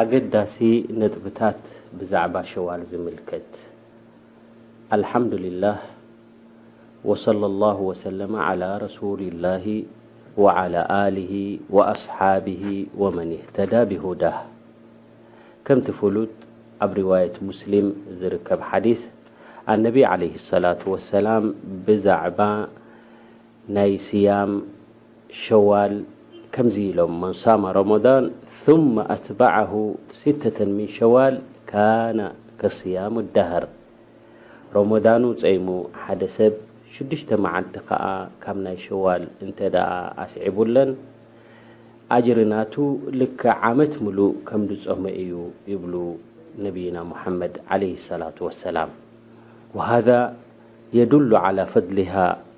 ኣገዳሲ ነጥብታት ብዛዕባ ሸዋል ዝምልከት። ኣልሓምዱሊላህ ወሰለላሁ ወሰለመ ዓላ ረሱሊላሂ ወዓላ ኣሊሂ ወኣስሓቢሂ ወመን እህተዳ ቢሁዳህ። ከምቲ ፍሉጥ ኣብ ሪዋየት ሙስሊም ዝርከብ ሓዲስ ኣነቢ ዓለይሂ ሰላቱ ወሰላም ብዛዕባ ናይ ስያም ሸዋል ከምዚ ኢሎም መን ሳመ ረመዳን ثመ ኣትበዐሁ ሲተተን ምን ሸዋል ካነ ከስያም ደሀር ረመዳኑ ጸይሙ ሓደ ሰብ ሽዱሽተ መዓልቲ ከኣ ካብ ናይ ሸዋል እንተ ኣስዒቡለን ኣጅሪ ናቱ ልክዕ ዓመት ምሉእ ከም ዝጾመ እዩ ይብሉ ነብይና ሙሐመድ ዓለይሂ ሰላቱ ወሰላም ወሃዛ የዱሉ ዓላ ፈድሊሃ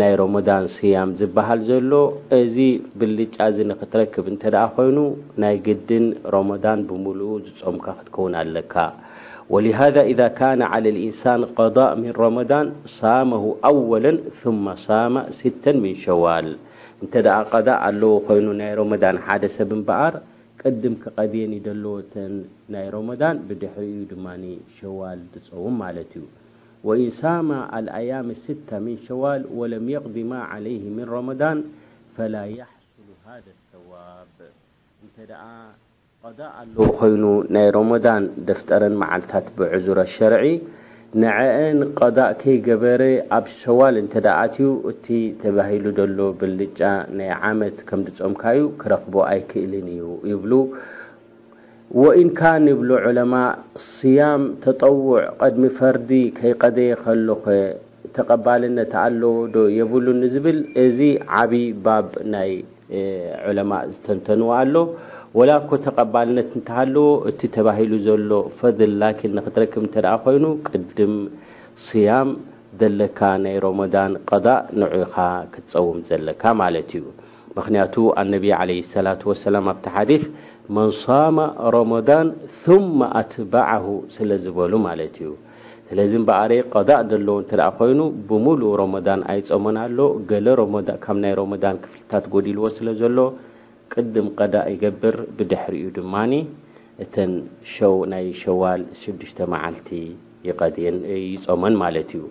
ናይ ሮሞዳን ስያም ዝብሃል ዘሎ እዚ ብልጫ እዚ ንክትረክብ እንተ ኮይኑ ናይ ግድን ሮሞዳን ብምሉኡ ዝጾምካ ክትከውን ኣለካ ወሊሃዛ ኢዛ ካነ ዓለ ልኢንሳን ቀዳእ ምን ሮሞዳን ሳመሁ ኣወለን ثመ ሳመ ስተን ምን ሸዋል እንተ ቀዳእ ኣለዎ ኮይኑ ናይ ሮሞዳን ሓደ ሰብ እምበኣር ቅድም ክቐድየን እዩ ደለዎ እተን ናይ ሮሞዳን ብድሕሪኡ እዩ ድማ ሸዋል ዝጸውም ማለት እዩ ወኢን ሳመ ኣልኣያመ ስተ ምን ሸዋል ወለም የቅዲ ማ ዓለይህ ምን ረመዳን ፈላ የሕሱሉ ሃዘ ሰዋብ እንተ ደኣ ቐዳእ ኣለዎ ኮይኑ ናይ ረመዳን ደፍጠረን መዓልታት ብዕዙረ ሸርዒ ንዐኣን ቐዳእ ከይገበረ ኣብ ሸዋል እንተ ደኣ ኣትዩ እቲ ተባሂሉ ዘሎ ብልጫ ናይ ዓመት ከም ዝጾምካዩ ክረኽቦ ኣይክእልን እዩ ይብሉ ወኢን ካን ይብሉ ዑለማእ፣ ስያም ተጠውዕ ቐድሚ ፈርዲ ከይቐደየ ከሎኸ ተቐባልነት ኣለዎ ዶ የብሉን ንዝብል እዚ ዓብዪ ባብ ናይ ዑለማእ ዝተንተንዎ ኣሎ። ወላ እኮ ተቐባልነት እንተሃለዎ እቲ ተባሂሉ ዘሎ ፈድል ላኪን ንክትረክብ እንተድኣ ኮይኑ ቅድም ስያም ደለካ ናይ ሮሞዳን ቐዳእ ንዑ ኢኻ ክትፀውም ዘለካ ማለት እዩ። ምኽንያቱ ኣነቢ ዓለይሂ ሰላቱ ወሰላም ኣብቲ ሓዲስ መን ሷመ ሮሞዳን ሱመ ኣትበዐሁ ስለ ዝበሉ ማለት እዩ። ስለዚ እምበኣረይ ቐዷእ ዘለዎ እንተ ኾይኑ ብሙሉኡ ሮሞዳን ኣይጾሞን ኣሎ፣ ገለ ካብ ናይ ሮሞዳን ክፍልታት ጎዲልዎ ስለ ዘሎ ቅድም ቐዷእ ይገብር ብድሕሪኡ ድማ እተን ሸው ናይ ሸዋል ሽዱሽተ መዓልቲ ይቀድየን ይጾመን ማለት እዩ።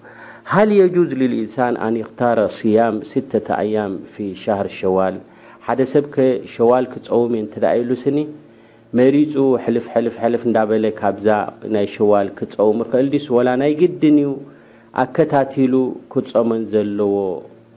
ሀል የጁዝ ልልኢንሳን ኣን ይክታረ ስያም ሲተተ ኣያም ፊ ሸህር ሸዋል ሓደ ሰብ ከ ሸዋል ክጸውም እየ እንተደኣ ኢሉ ስኒ መሪጹ ሕልፍ ሕልፍ ሕልፍ እንዳበለ ካብዛ ናይ ሸዋል ክጸውም ይክእል ድዩስ ወላ ናይ ግድን እዩ ኣከታቲሉ ክጾመን ዘለዎ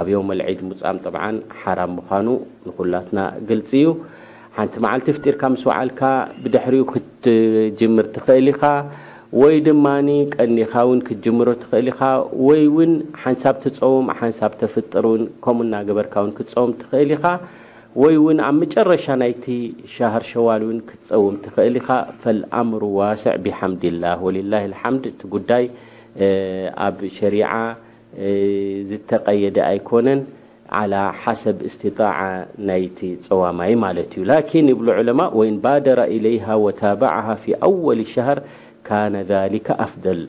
ኣብ የውመል ዒድ ሙጻም ጠብዓን ሓራም ምዃኑ ንኹላትና ግልጺ እዩ። ሓንቲ መዓልቲ ፍጢርካ ምስ ወዓልካ ብድሕሪኡ ክትጅምር ትኽእል ኢኻ ወይ ድማ ቀኒኻ ውን ክትጅምሮ ትኽእል ኢኻ ወይ ውን ሓንሳብ ትጸውም ሓንሳብ ተፍጥር ውን ከምኡ እናገበርካ ውን ክትጸውም ትኽእል ኢኻ ወይ ውን ኣብ መጨረሻ ናይቲ ሻህር ሸዋል ውን ክትጸውም ትኽእል ኢኻ ፈልኣምሩ ዋስዕ ቢሓምዲላህ ወሊላሂል ሓምድ እቲ ጉዳይ ኣብ ሸሪዓ تقيد يكن على حسب استطاعة وامي ت لكن ب علماء ون بادر إليها وتابعها في أول شهر كان ذلك أفضل